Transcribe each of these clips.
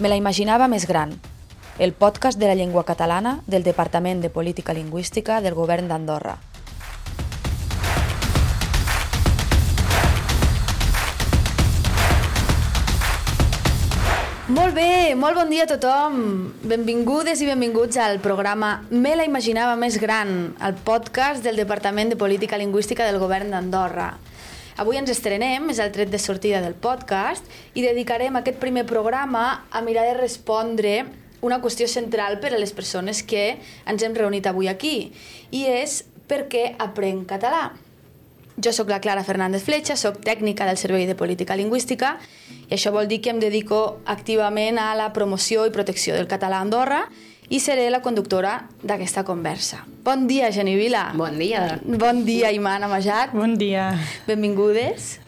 Me la imaginava més gran, el podcast de la llengua catalana del Departament de Política Lingüística del Govern d'Andorra. Molt bé, molt bon dia a tothom. Benvingudes i benvinguts al programa Me la imaginava més gran, el podcast del Departament de Política Lingüística del Govern d'Andorra. Avui ens estrenem, és el tret de sortida del podcast, i dedicarem aquest primer programa a mirar de respondre una qüestió central per a les persones que ens hem reunit avui aquí, i és per què aprenc català. Jo sóc la Clara Fernández Fletxa, sóc tècnica del Servei de Política Lingüística i això vol dir que em dedico activament a la promoció i protecció del català a Andorra i seré la conductora d'aquesta conversa. Bon dia, Geni Vila. Bon dia. Bon dia, Iman Amajat. Bon dia. Benvingudes.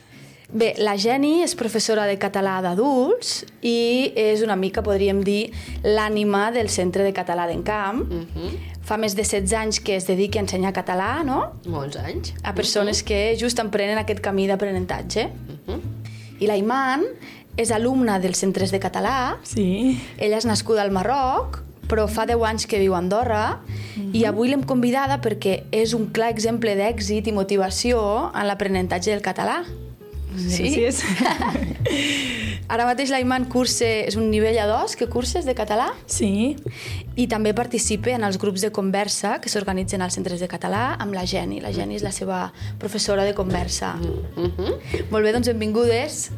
Bé, la Geni és professora de català d'adults i és una mica, podríem dir, l'ànima del Centre de Català d'Encamp. Uh -huh. Fa més de 16 anys que es dedica a ensenyar català, no? Molts anys. A persones uh -huh. que just emprenen aquest camí d'aprenentatge. Uh -huh. I la Iman és alumna dels centres de català. Sí. Ella és nascuda al Marroc, però fa 10 anys que viu a Andorra uh -huh. i avui l'hem convidada perquè és un clar exemple d'èxit i motivació en l'aprenentatge del català. Gràcies. Ara mateix la Iman cursa, és un nivell A2 que curses de català Sí. i també participa en els grups de conversa que s'organitzen als centres de català amb la Geni. La Geni és la seva professora de conversa. Uh -huh. Molt bé, doncs benvingudes.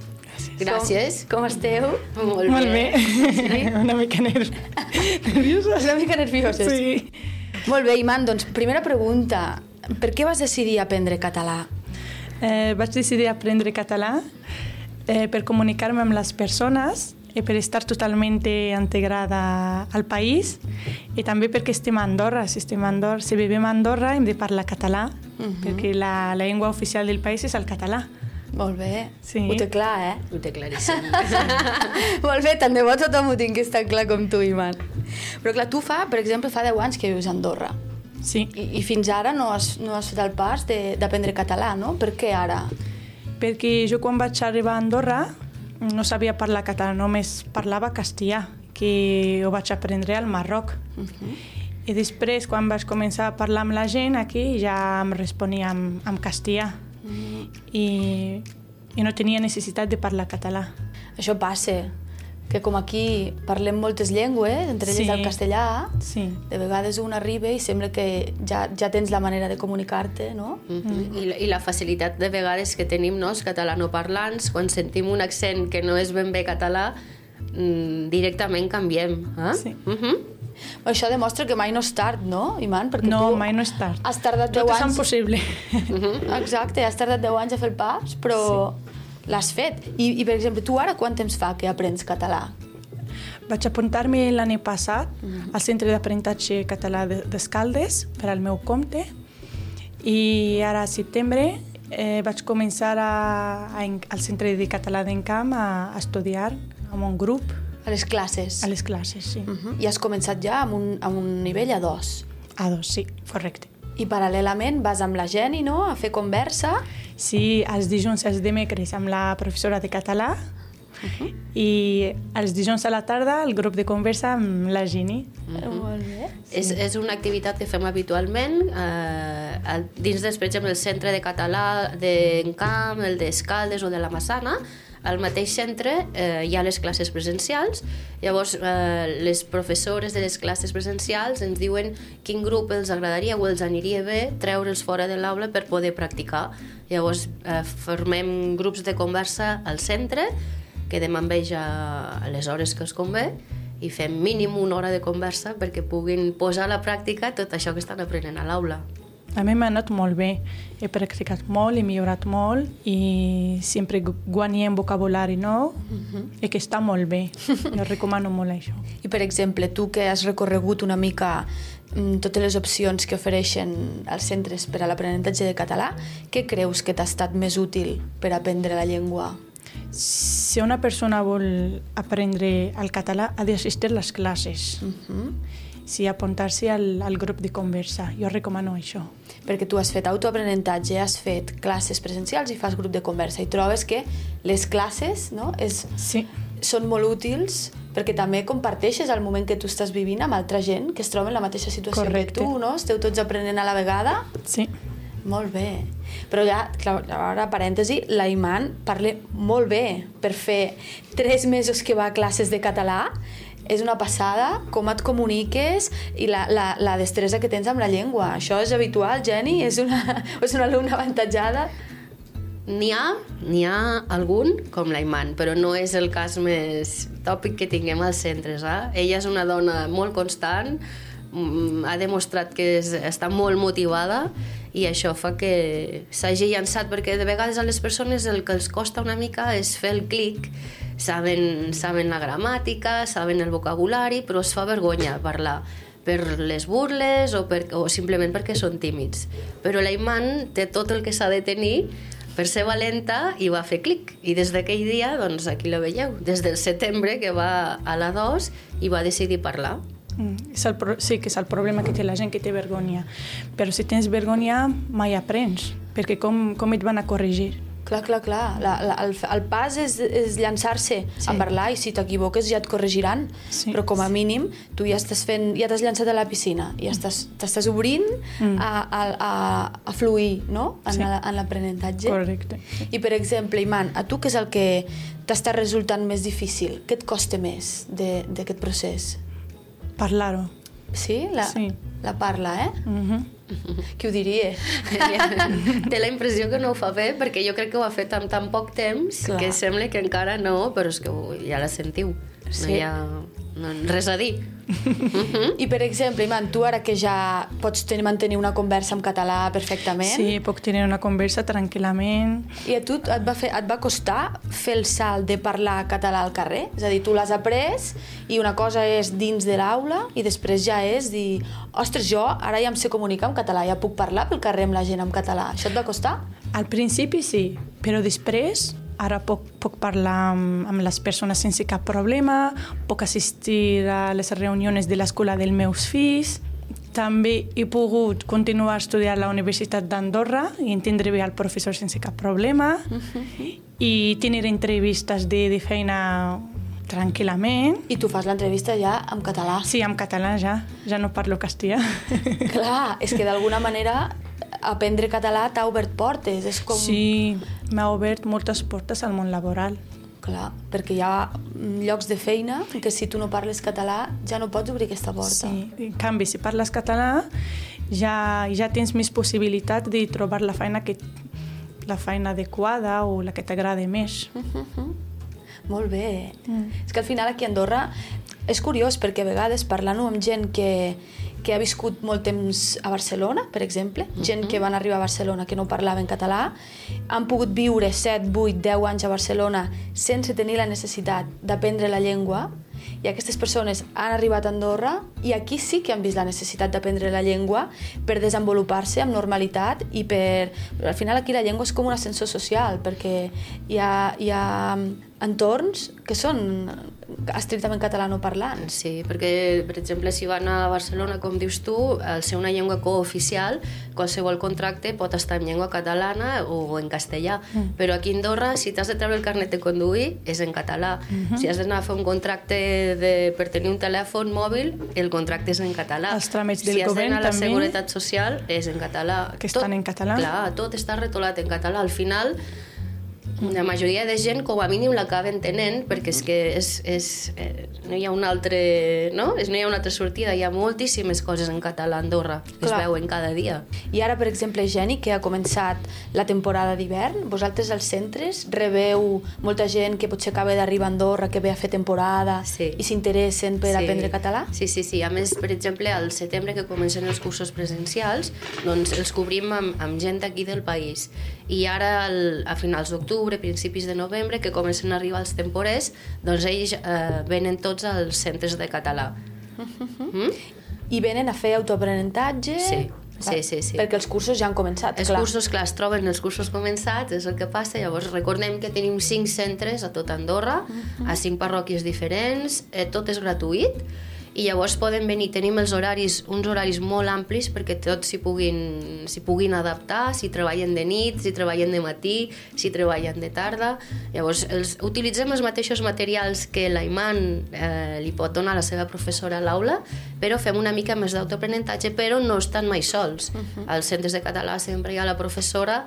Gràcies. Com, com esteu? Molt, Molt bé. Sí? Una mica ner... nerviosa. Una mica nervioses. Sí. Molt bé, Iman, doncs primera pregunta. Per què vas decidir aprendre català? Eh, vaig decidir aprendre català eh, per comunicar-me amb les persones i per estar totalment integrada al país i també perquè estem a Andorra. Si, estem a Andorra, si vivim a Andorra hem de parlar català uh -huh. perquè la, la llengua oficial del país és el català. Molt bé. Sí. Ho té clar, eh? Ho té claríssim. Molt bé, tant de bo tothom ho tingui tan clar com tu, Iman. Però clar, tu fa, per exemple, fa 10 anys que vius a Andorra. Sí. I, i fins ara no has, no has fet el pas de- d'aprendre català, no? Per què ara? perquè jo quan vaig arribar a Andorra no sabia parlar català, només parlava castellà, que ho vaig aprendre al Marroc. Uh -huh. I després, quan vaig començar a parlar amb la gent aquí, ja em responia amb, amb castellà. I, I no tenia necessitat de parlar català. Això passa, que com aquí parlem moltes llengües, entre elles Sí. el castellà, Sí. de vegades un arriba i sembla que ja, ja tens la manera de comunicar-te, no? Uh -huh. I, la, I la facilitat de vegades que tenim, no, els catalanoparlants, quan sentim un accent que no és ben bé català, mm, directament canviem. Eh? Sí. Uh -huh. Això demostra que mai no és tard, no, Iman? Perquè No, tu mai no és tard. Has tardat 10 Tot és anys... impossible. Exacte, has tardat 10 anys a fer el pas, però sí. l'has fet. I, I, per exemple, tu ara quant temps fa que aprens català? Vaig apuntar-me l'any passat al Centre d'Aprenentatge Català de- d'Escaldes per al meu compte i ara a setembre eh, vaig començar a, a, al Centre de Català d'Encamp a, a estudiar amb un grup A les classes? a les classes, sí. Uh -huh. I has començat ja amb un, amb un nivell a dos. A dos, sí, correcte. I paral·lelament vas amb la Geni, no?, a fer conversa. Sí, els dijous i els dimecres amb la professora de català i els dijous a la tarda el grup de conversa amb la Gini. Molt bé. És, és una activitat que fem habitualment eh, dins, des, per exemple, el centre de català d'Encamp, el d'Escaldes o de la Massana, al mateix centre eh, hi ha les classes presencials, llavors eh, les professores de les classes presencials ens diuen quin grup els agradaria o els aniria bé treure'ls fora de l'aula per poder practicar. Llavors eh, formem grups de conversa al centre, quedem amb ells a, les hores que els convé i fem mínim una hora de conversa perquè puguin posar a la pràctica tot això que estan aprenent a l'aula. A mi m'ha anat molt bé. He practicat molt, he millorat molt i sempre gu- guanyem vocabulari nou i que està molt bé. Jo recomano molt això. I, per exemple, tu que has recorregut una mica mm, totes les opcions que ofereixen els centres per a l'aprenentatge de català, què creus que t'ha estat més útil per aprendre la llengua? Si una persona vol aprendre el català, ha d'assistir a les classes. Uh -huh. Sí, apuntar-se al, al grup de conversa. Jo recomano això. Perquè tu has fet autoaprenentatge, has fet classes presencials i fas grup de conversa i trobes que les classes no, és, Sí, són molt útils perquè també comparteixes el moment que tu estàs vivint amb altra gent que es troba en la mateixa situació Correcte. que tu, no? Esteu tots aprenent a la vegada. Sí. Molt bé. Però ja, clar, ara, parèntesi, la Iman parla molt bé per fer tres mesos que va a classes de català. És una passada com et comuniques i la, la, la destresa que tens amb la llengua. Això és habitual, Jenny? És una, és una alumna avantatjada? N'hi ha, n'hi ha algun, com la Iman, però no és el cas més tòpic que tinguem als centres. Eh? Ella és una dona molt constant, mm, ha demostrat que és, està molt motivada i això fa que s'hagi llançat, perquè de vegades a les persones el que els costa una mica és fer el clic, saben, saben la gramàtica, saben el vocabulari, però es fa vergonya parlar per les burles o, per, o simplement perquè són tímids. Però la Iman té tot el que s'ha de tenir per ser valenta i va fer clic. I des d'aquell dia, doncs aquí la veieu, des del setembre que va a la 2 i va decidir parlar. Mm, és el pro... Sí, que és el problema que té la gent que té vergonya. Però si tens vergonya, mai aprens, perquè com, com et van a corregir? Clar, clar, clar. La, la, el, el pas és, és llançar-se sí. a parlar i si t'equivoques ja et corregiran. Sí. Però com a mínim tu ja estàs fent, ja t'has llançat a la piscina, ja estàs, t'estàs obrint Mm. a, a, a, a fluir no? en, Sí. la- en l'aprenentatge. Correcte. I per exemple, Iman, a tu què és el que t'està resultant més difícil? Què et costa més de- d'aquest procés? Parlar-ho. Sí? La, Sí. La parla, eh? Mm -hmm. Qui ho diria? Té la impressió que no ho fa bé perquè jo crec que ho ha fet amb tan poc temps Clar. que sembla que encara no, però és que ja la sentiu. Sí. No hi ha res a dir. I per exemple, Iman, tu ara que ja pots tenir, mantenir una conversa en català perfectament, Sí, puc tenir una conversa tranquil·lament. I a tu et va, fer, et va costar fer el salt de parlar català al carrer? És a dir, tu l'has après i una cosa és dins de l'aula i després ja és dir ostres, jo ara ja em sé comunicar en català, ja puc parlar pel carrer amb la gent en català. Això et va costar? Al principi sí, però després ara puc, puc parlar amb, amb les persones sense cap problema, puc assistir a les reunions de l'escola dels meus fills, també he pogut continuar estudiant a la Universitat d'Andorra i entendre bé el professor sense cap problema i tenir entrevistes de, de feina tranquil·lament. I tu fas l'entrevista ja en català. Sí, en català ja, ja no parlo castellà. Clar, és que d'alguna manera aprendre català t'ha obert portes. És com... Sí, m'ha obert moltes portes al món laboral. Clar, perquè hi ha mm, llocs de feina que si tu no parles català ja no pots obrir aquesta porta. Sí, en canvi, si parles català, ja, ja tens més possibilitat de trobar la feina, que, la feina adequada o la que t'agrada més. Molt bé. Mm. És que al final aquí a Andorra és curiós perquè a vegades parlant-ho amb gent que, que ha viscut molt temps a Barcelona, per exemple, gent que van arribar a Barcelona que no parlaven català, han pogut viure 7, 8, 10 anys a Barcelona sense tenir la necessitat d'aprendre la llengua i aquestes persones han arribat a Andorra i aquí sí que han vist la necessitat d'aprendre la llengua per desenvolupar-se amb normalitat i per... Però al final aquí la llengua és com un ascensor social perquè hi ha, hi ha entorns que són estrictament catalanoparlants. Sí, perquè, per exemple, si van a Barcelona, com dius tu, al ser una llengua cooficial, qualsevol contracte pot estar en llengua catalana o en castellà. Mm. Però aquí a Andorra, si t'has de treure el carnet de conduir, és en català. Mm -hmm. Si has d'anar a fer un contracte de, per tenir un telèfon mòbil, el contracte és en català. Els tràmits del si has govern d'anar a la també. Seguretat Social, és en català. Que estan en català. Clar, tot està retolat en català. Al final, la majoria de gent com a mínim l'acaba entenent perquè és que és, és, eh, no hi ha una altra no? És, no hi ha una altra sortida hi ha moltíssimes coses en català a Andorra que Clar. es veuen cada dia I ara, per exemple, Geni, que ha començat la temporada d'hivern, vosaltres als centres rebeu molta gent que potser acaba d'arribar a Andorra, que ve a fer temporada Sí. i s'interessen per aprendre català? Sí, sí, sí. A més, per exemple, al setembre que comencen els cursos presencials, doncs els cobrim amb, amb gent d'aquí del país. I ara, al, a finals d'octubre, principis de novembre, que comencen a arribar els temporers, doncs ells eh, venen tots als centres de català. Mm? I venen a fer autoaprenentatge? Sí, Clar, sí, sí, sí. Perquè els cursos ja han començat, Els clar. cursos, clar, es troben els cursos començats, és el que passa. Llavors, recordem que tenim cinc centres a tot Andorra, a cinc parròquies diferents, eh, tot és gratuït, i llavors poden venir, tenim els horaris, uns horaris molt amplis perquè tots s'hi puguin, puguin adaptar, si treballen de nit, si treballen de matí, si treballen de tarda. Llavors, els, utilitzem els mateixos materials que l'Aiman eh, li pot donar a la seva professora a l'aula, però fem una mica més d'autoaprenentatge, però no estan mai sols. Uh -huh. Als centres de català sempre hi ha la professora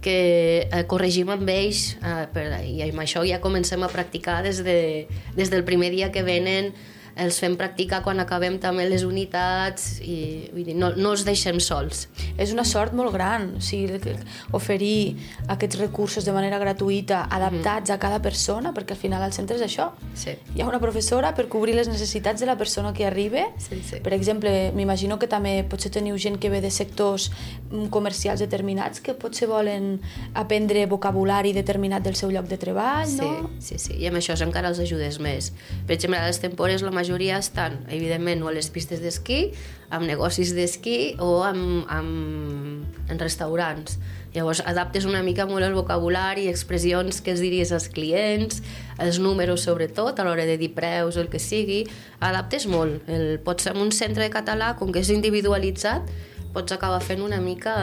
que eh, corregim amb ells eh, per, i amb això ja comencem a practicar des, de, des del primer dia que venen els fem practicar quan acabem també les unitats i vull dir, no, no els deixem sols. És una sort molt gran, o sigui, oferir aquests recursos de manera gratuïta, adaptats mm. a cada persona, perquè al final al centre és això. Sí. Hi ha una professora per cobrir les necessitats de la persona que arriba. Sí, sí. Per exemple, m'imagino que també potser teniu gent que ve de sectors mm, comercials determinats que potser volen aprendre vocabulari determinat del seu lloc de treball, sí, no? Sí, sí, i amb això encara els ajudes més. Per exemple, a les temporades la majoria estan, evidentment, o a les pistes d'esquí, amb negocis d'esquí o amb, amb, en restaurants. Llavors, adaptes una mica molt el vocabulari, expressions que es diries als clients, els números sobretot, a l'hora de dir preus o el que sigui, adaptes molt. El, pots ser en un centre de català, com que és individualitzat, pots acabar fent una mica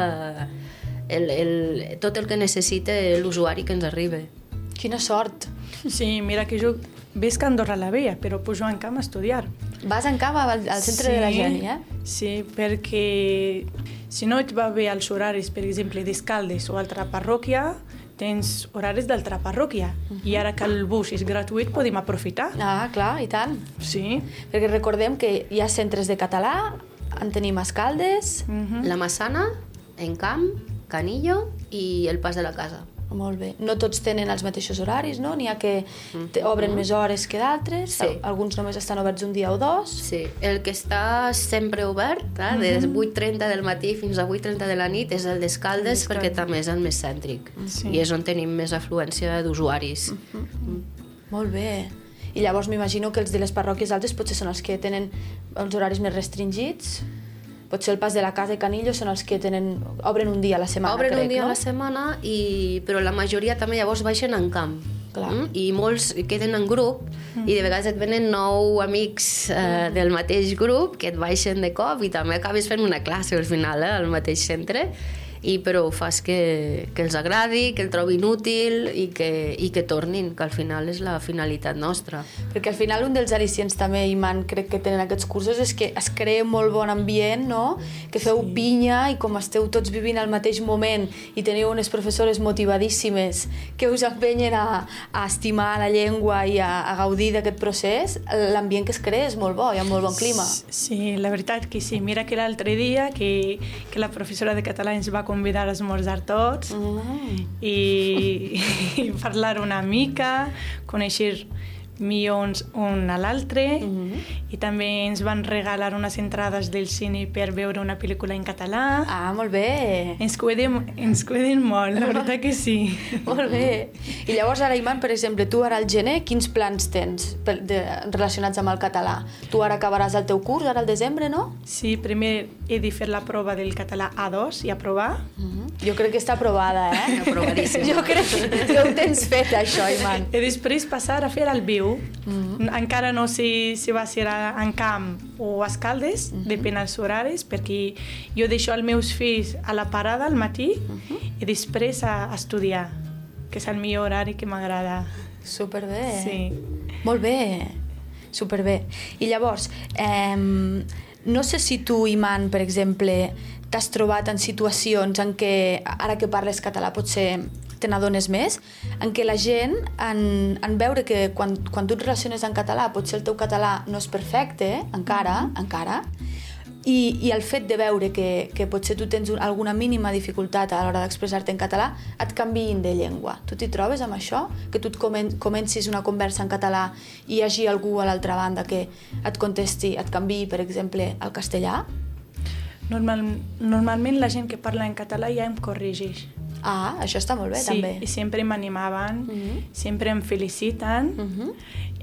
eh, el, el, tot el que necessita l'usuari que ens arriba. Quina sort! Sí, mira que jo visc a Andorra la Vella, però pujo en camp a estudiar. Vas en camp al, al centre sí, de la Geni, eh? Sí, perquè si no et va bé els horaris, per exemple, d'Escaldes o altra parròquia, tens horaris d'altra parròquia. Uh -huh. I ara que el bus és gratuït, podem aprofitar. Ah, clar, i tant. Sí. Perquè recordem que hi ha centres de català, en tenim Escaldes... Uh -huh. La Massana, Encamp, Canillo i el Pas de la Casa. Molt bé. No tots tenen els mateixos horaris, no? N'hi ha que te- obren més hores que d'altres, Sí. alguns només estan oberts un dia o dos. Sí, el que està sempre obert, eh, des 8.30 del matí fins a 8.30 de la nit, és el d'Escaldes, perquè també és el més cèntric. Sí. I és on tenim més afluència d'usuaris. Molt bé. I llavors m'imagino que els de les parròquies altes potser són els que tenen els horaris més restringits. Potser el pas de la casa i Canillo són els que tenen, obren un dia a la setmana, Obren crec, un dia no? a la setmana, i, però la majoria també llavors baixen en camp. Clar. Mm? I molts queden en grup i de vegades et venen nou amics eh, del mateix grup que et baixen de cop i també acabes fent una classe al final eh, al mateix centre i però fas que, que els agradi, que el trobin útil i que, i que tornin, que al final és la finalitat nostra. Perquè al final un dels al·licients també, Iman, crec que tenen aquests cursos, és que es crea molt bon ambient, no? Que feu sí. pinya i com esteu tots vivint al mateix moment i teniu unes professores motivadíssimes que us empenyen a, a estimar la llengua i a, a gaudir d'aquest procés, l'ambient que es crea és molt bo, hi ha molt bon clima. Sí, la veritat que sí. Mira que l'altre dia que, que la professora de català ens va convidar a esmorzar tots Mm. i, i parlar una mica, conèixer millor uns un a l'altre i també ens van regalar unes entrades del cine per veure una pel·lícula en català. Ah, molt bé. Ens cuiden, ens cuiden molt, la veritat que sí. Molt bé. I llavors ara, Iman, per exemple, tu ara al gener, quins plans tens pel- de, relacionats amb el català? Tu ara acabaràs el teu curs, ara al desembre, no? Sí, primer he de fer la prova del català A2 i aprovar. Jo crec que està aprovada, eh? Aprovadíssima. jo crec que ho tens fet, això, Iman. I després passar a fer el viu. Encara no sé si va ser a- en camp o a Escaldes, depèn dels horaris, perquè jo deixo els meus fills a la parada al matí i després a, a estudiar, que és el millor horari que m'agrada. Superbé. Sí. Molt bé. Superbé. I llavors, eh, no sé si tu, Iman, per exemple, t'has trobat en situacions en què, ara que parles català, potser te n'adones més, en què la gent, en, en veure que quan, quan tu et relaciones en català, potser el teu català no és perfecte, encara, encara, i, i el fet de veure que, que potser tu tens un, alguna mínima dificultat a l'hora d'expressar-te en català, et canviïn de llengua. Tu t'hi trobes amb això? Que tu comen comencis una conversa en català i hi hagi algú a l'altra banda que et contesti, et canviï, per exemple, al castellà? Normal, normalment la gent que parla en català ja em corregeix. Ah, això està molt bé, sí, també. i sempre m'animaven, Mhm. sempre em feliciten. Mhm.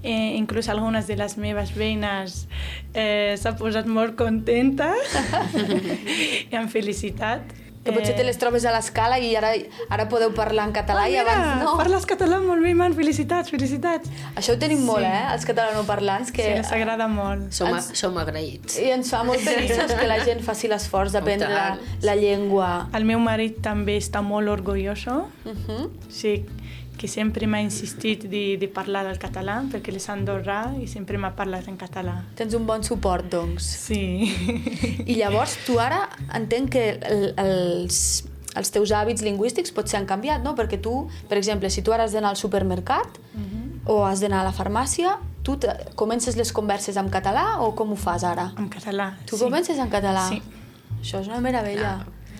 Eh, inclús algunes de les meves veïnes eh, s'ha posat molt contenta i han felicitat. Que potser te les trobes a l'escala i ara, ara podeu parlar en català ah, i abans no. parles català molt bé, man, felicitats, felicitats. Això ho tenim molt, eh, els catalanoparlants, que Sí, ens agrada molt. Som, Ens- som agraïts. i ens fa molt feliços que la gent faci l'esforç d'aprendre la, la llengua. El meu marit també està molt orgulloso. Uh -huh. Sí, que sempre m'ha insistit de, de parlar el català, perquè és andorrà i sempre m'ha parlat en català. Tens un bon suport, doncs. Sí. I llavors, tu ara entenc que el, els, els teus hàbits lingüístics potser han canviat, no? Perquè tu, per exemple, si tu ara has d'anar al supermercat o has d'anar a la farmàcia, tu te, comences les converses en català o com ho fas ara? en català, Tu sí. comences en català? Sí. Això és una meravella.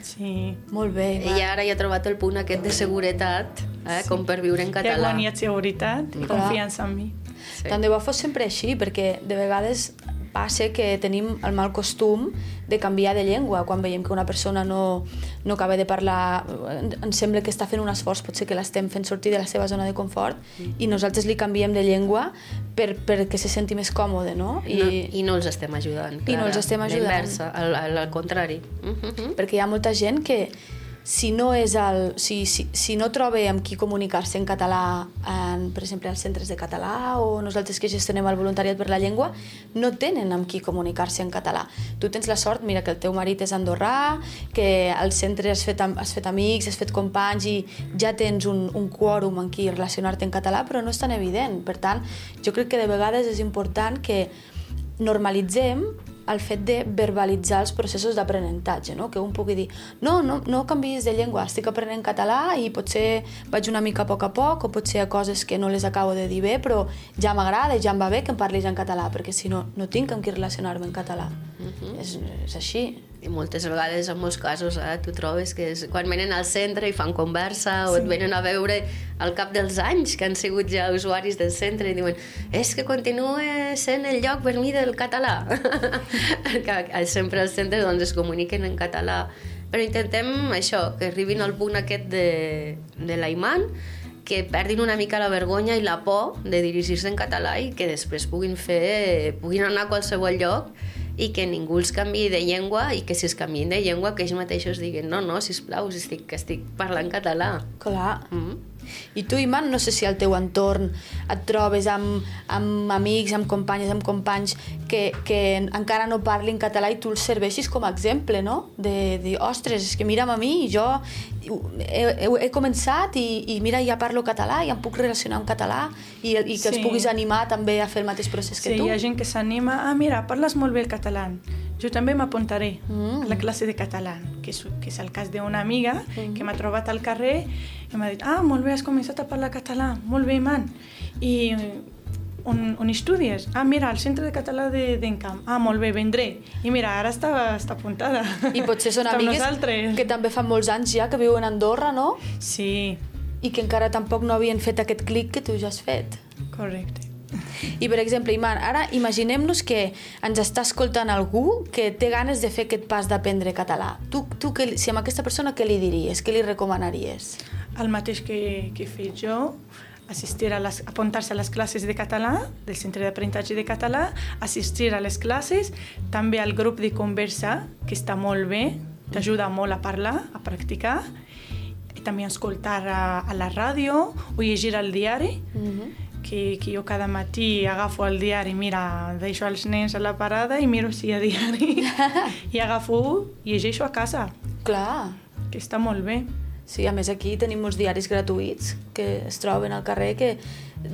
Sí. Molt bé. I ara ja he trobat el punt aquest de seguretat, eh, com per viure en Ja català. guanyat seguretat i Clar. confiança en mi. Sí. Tant de bo fos sempre així, perquè de vegades passa que tenim el mal costum de canviar de llengua. Quan veiem que una persona no, no acaba de parlar, en- ens sembla que està fent un esforç, potser que l'estem fent sortir de la seva zona de confort, i nosaltres li canviem de llengua per, perquè se senti més còmode, no? I, no, I no els estem ajudant. I no els estem ajudant. L'inversa, al, al, al contrari. Uh -huh. perquè hi ha molta gent que si no, és el, si, si, si no troba amb qui comunicar-se en català, en, per exemple, als centres de català o nosaltres que gestionem el voluntariat per la llengua, no tenen amb qui comunicar-se en català. Tu tens la sort, mira, que el teu marit és andorrà, que al centre has fet, has fet amics, has fet companys i ja tens un, un quòrum en qui relacionar-te en català, però no és tan evident. Per tant, jo crec que de vegades és important que normalitzem el fet de verbalitzar els processos d'aprenentatge, no? que un pugui dir no, no, no canvis de llengua, estic aprenent català i potser vaig una mica a poc a poc o potser hi ha coses que no les acabo de dir bé però ja m'agrada i ja em va bé que em parlis en català perquè si no, no tinc amb qui relacionar-me en català. és, és així. I moltes vegades, en molts casos, eh, tu trobes que és, quan venen al centre i fan conversa o et venen a veure al cap dels anys que han sigut ja usuaris del centre i diuen és que continua sent el lloc per mi del català. que sempre als centres doncs, es comuniquen en català. Però intentem això, que arribin al punt aquest de, de l'Aiman, que perdin una mica la vergonya i la por de dirigir-se en català i que després puguin fer, puguin anar a qualsevol lloc i que ningú els canvi de llengua i que si es canvien de llengua que ells mateixos diguin no, no, sisplau, si estic, que estic parlant català. Clar. Mm. I tu, Iman, no sé si al teu entorn et trobes amb, amb amics, amb companyes, amb companys que, que encara no parlin català i tu els serveixis com a exemple, no? De dir, ostres, és que mira'm a mi, jo he, he, he començat i, i mira, ja parlo català i em puc relacionar en català i, i que els Sí. puguis animar també a fer el mateix procés que Sí, tu. hi ha gent que s'anima, ah, mira, parles molt bé el català. Jo també m'apuntaré Mm. a la classe de català, que és, que és el cas d'una amiga Mm. que m'ha trobat al carrer i m'ha dit, ah, molt bé, has començat a parlar català, molt bé, man. I on, on estudies? Ah, mira, al centre de català de- d'Encamp. Ah, molt bé, vendré. I mira, ara està, està apuntada. I potser són amigues nosaltres. que també fa molts anys ja que viuen a Andorra, no? Sí, I que encara tampoc no havien fet aquest clic que tu ja has fet. correcte. I, per exemple, Iman, ara imaginem-nos que ens està escoltant algú que té ganes de fer aquest pas d'aprendre català. Tu, tu que, si amb aquesta persona, què li diries? Què li recomanaries? El mateix que, que he fet jo, assistir a les, apuntar-se a les classes de català, del centre d'aprenentatge de català, assistir a les classes, també al grup de conversa, que està molt bé, t'ajuda molt a parlar, a practicar, i també escoltar a, a la ràdio o llegir al diari, Mm -hmm. Que, que jo cada matí agafo el diari, mira, deixo els nens a la parada i miro si hi ha diari, i agafo i llegeixo a casa, Clar. que està molt bé. Sí, a més aquí tenim molts diaris gratuïts que es troben al carrer que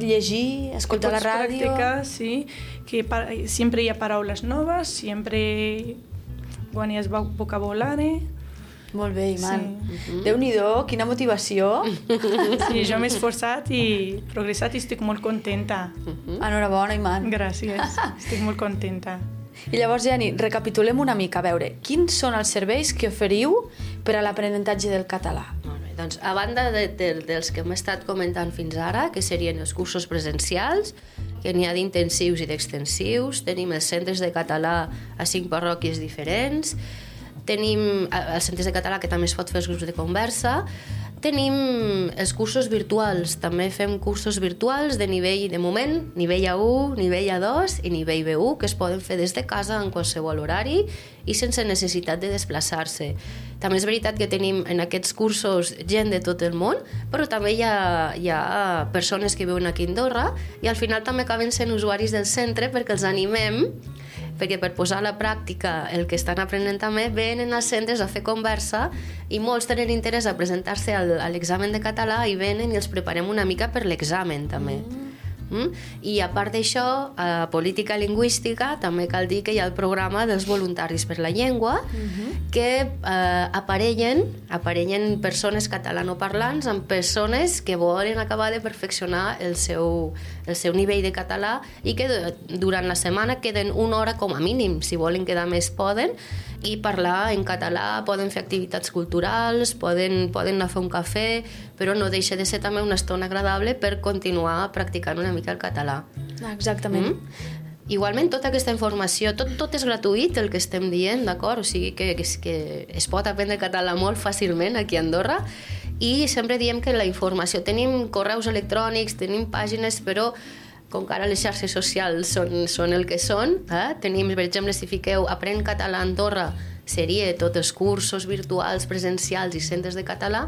llegir, escoltar la ràdio... practicar, sí, que pa sempre hi ha paraules noves, sempre guanyes vo- vocabulari. Molt bé, Iman. Sí. Sí. Déu-n'hi-do, quina motivació. Sí, jo m'he esforçat i progressat i estic molt contenta. Enhorabona, Iman. Gràcies, estic molt contenta. I llavors, Jenny, recapitulem una mica, a veure, quins són els serveis que oferiu per a l'aprenentatge del català? Molt bé, doncs a banda de, de, dels que hem estat comentant fins ara, que serien els cursos presencials, que n'hi ha d'intensius i d'extensius, tenim els centres de català a cinc parròquies diferents, tenim els centres de català que també es pot fer els grups de conversa, Tenim els cursos virtuals, també fem cursos virtuals de nivell, de moment, nivell A1, nivell A2 i nivell B1, que es poden fer des de casa en qualsevol horari i sense necessitat de desplaçar-se. També és veritat que tenim en aquests cursos gent de tot el món, però també hi ha, hi ha persones que viuen aquí a Andorra i al final també acaben sent usuaris del centre perquè els animem perquè per posar a la pràctica el que estan aprenent també venen als centres a fer conversa i molts tenen interès a presentar-se a l'examen de català i venen i els preparem una mica per l'examen també. Mm. Mm? I a part d'això, a política lingüística també cal dir que hi ha el programa dels voluntaris per la llengua mm -hmm. que eh, aparellen, aparellen persones catalanoparlants amb persones que volen acabar de perfeccionar el seu, el seu nivell de català i que durant la setmana queden una hora com a mínim, si volen quedar més poden, i parlar en català, poden fer activitats culturals, poden, poden anar a fer un cafè, però no deixa de ser també una estona agradable per continuar practicant una mica el català. Exactament. Mm? Igualment, tota aquesta informació, tot, tot és gratuït, el que estem dient, d'acord? O sigui que, que, que es pot aprendre català molt fàcilment aquí a Andorra i sempre diem que la informació, tenim correus electrònics, tenim pàgines, però com que ara les xarxes socials són, són el que són, eh? tenim, per exemple, si fiqueu Aprèn català a Andorra, seria tots els cursos virtuals, presencials i centres de català,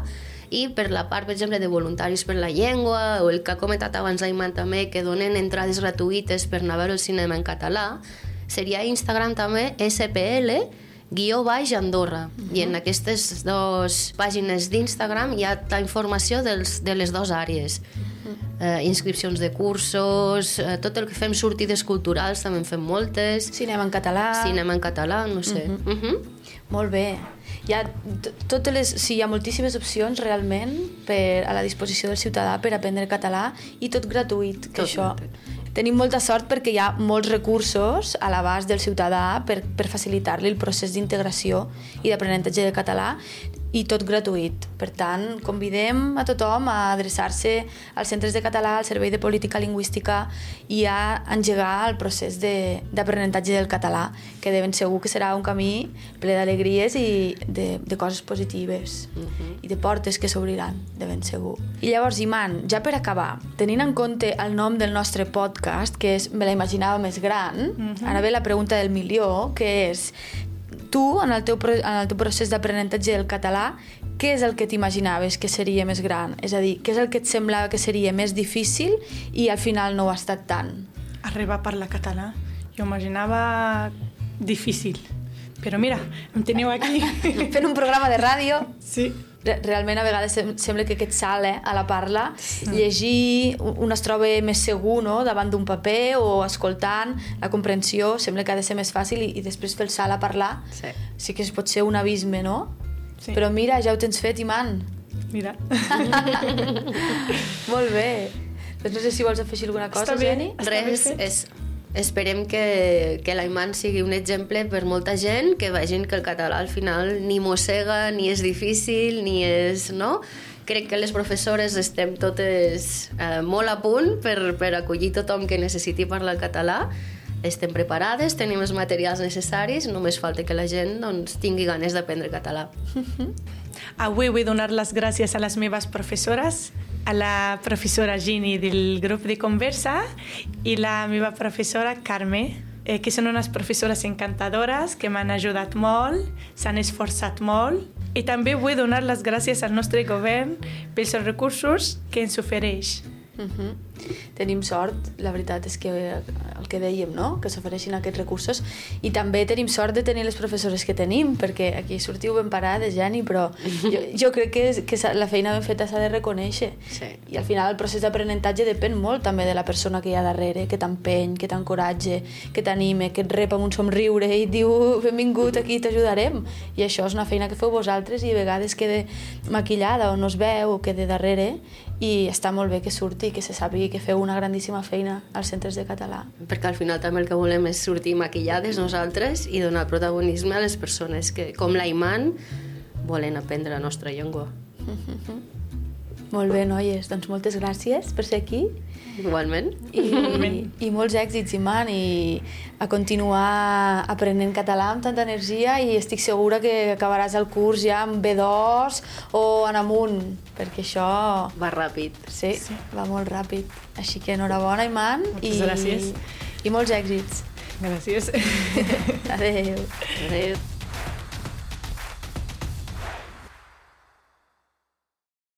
i per la part, per exemple, de voluntaris per la llengua, o el que ha comentat abans l'Aiman també, que donen entrades gratuïtes per anar a veure el cinema en català, seria Instagram també SPL, guió baix Andorra. Uh -huh. I en aquestes dues pàgines d'Instagram hi ha la informació dels, de les dues àrees. Uh -huh. Eh, inscripcions de cursos, eh, tot el que fem sortides culturals, també en fem moltes. Cinema en català. Cinema en català, no sé. Uh -huh. Uh -huh. Molt bé. Hi ha, totes les, sí, hi ha moltíssimes opcions realment per, a la disposició del ciutadà per aprendre català i tot gratuït, que tot això... Gratuït. Tenim molta sort perquè hi ha molts recursos a l'abast del ciutadà per, per facilitar-li el procés d'integració i d'aprenentatge de català i tot gratuït. Per tant, convidem a tothom a adreçar-se als centres de català, al Servei de Política Lingüística i a engegar el procés d'aprenentatge de, del català, que de ben segur que serà un camí ple d'alegries i de, de coses positives uh mhm. -huh. i de portes que s'obriran, de ben segur. I llavors, Iman, ja per acabar, tenint en compte el nom del nostre podcast, que és Me la imaginava més gran, uh mhm. -huh. ara ve la pregunta del milió, que és tu, en el teu, en el teu procés d'aprenentatge del català, què és el que t'imaginaves que seria més gran? És a dir, què és el que et semblava que seria més difícil i al final no ho ha estat tant? Arribar a parlar català. Jo imaginava difícil. Però mira, em teniu aquí. Fent un programa de ràdio. Sí realment a vegades sembla que aquest salt eh, a la parla, sí. llegir un es troba més segur no? davant d'un paper o escoltant, la comprensió sembla que ha de ser més fàcil i, i després fer el salt a parlar sí. sí que es pot ser un abisme, no? Sí. Però mira, ja ho tens fet, Iman. Mira. Molt bé. Doncs no sé si vols afegir alguna cosa, Geni. Res, és esperem que, que l'Aiman sigui un exemple per molta gent, que vegin que el català al final ni mossega, ni és difícil, ni és... no? Crec que les professores estem totes eh, molt a punt per, per acollir tothom que necessiti parlar català. Estem preparades, tenim els materials necessaris, només falta que la gent doncs, tingui ganes d'aprendre català. Avui vull donar les gràcies a les meves professores, a la professora Gini del grup de conversa i la meva professora Carme, eh, que són unes professores encantadores que m'han ajudat molt, s'han esforçat molt i també vull donar les gràcies al nostre govern pels recursos que ens ofereix. Uh -huh. Tenim sort, la veritat és que el que dèiem, no? que s'ofereixin aquests recursos i també tenim sort de tenir les professores que tenim, perquè aquí sortiu ben parades, Jani, però jo, jo crec que, que la feina ben feta s'ha de reconèixer. Sí. I al final el procés d'aprenentatge depèn molt també de la persona que hi ha darrere, que t'empeny, que t'encoratge, que t'anime, que et rep amb un somriure i et diu benvingut, aquí t'ajudarem. I això és una feina que feu vosaltres i a vegades queda maquillada o no es veu o queda darrere i està molt bé que surti i que se sàpiga que feu una grandíssima feina als centres de català. Perquè al final també el que volem és sortir maquillades nosaltres i donar protagonisme a les persones que, com l'Aiman, volen aprendre la nostra llengua. Molt bé, noies. Doncs moltes gràcies per ser aquí Igualment. I, i molts èxits, Iman, i a continuar aprenent català amb tanta energia i estic segura que acabaràs el curs ja amb B2 o en amunt, perquè això Va ràpid. sí, sí. va molt ràpid. Així que enhorabona, Iman, Moltes i, gràcies. i molts èxits. Gràcies. Adéu. Adéu.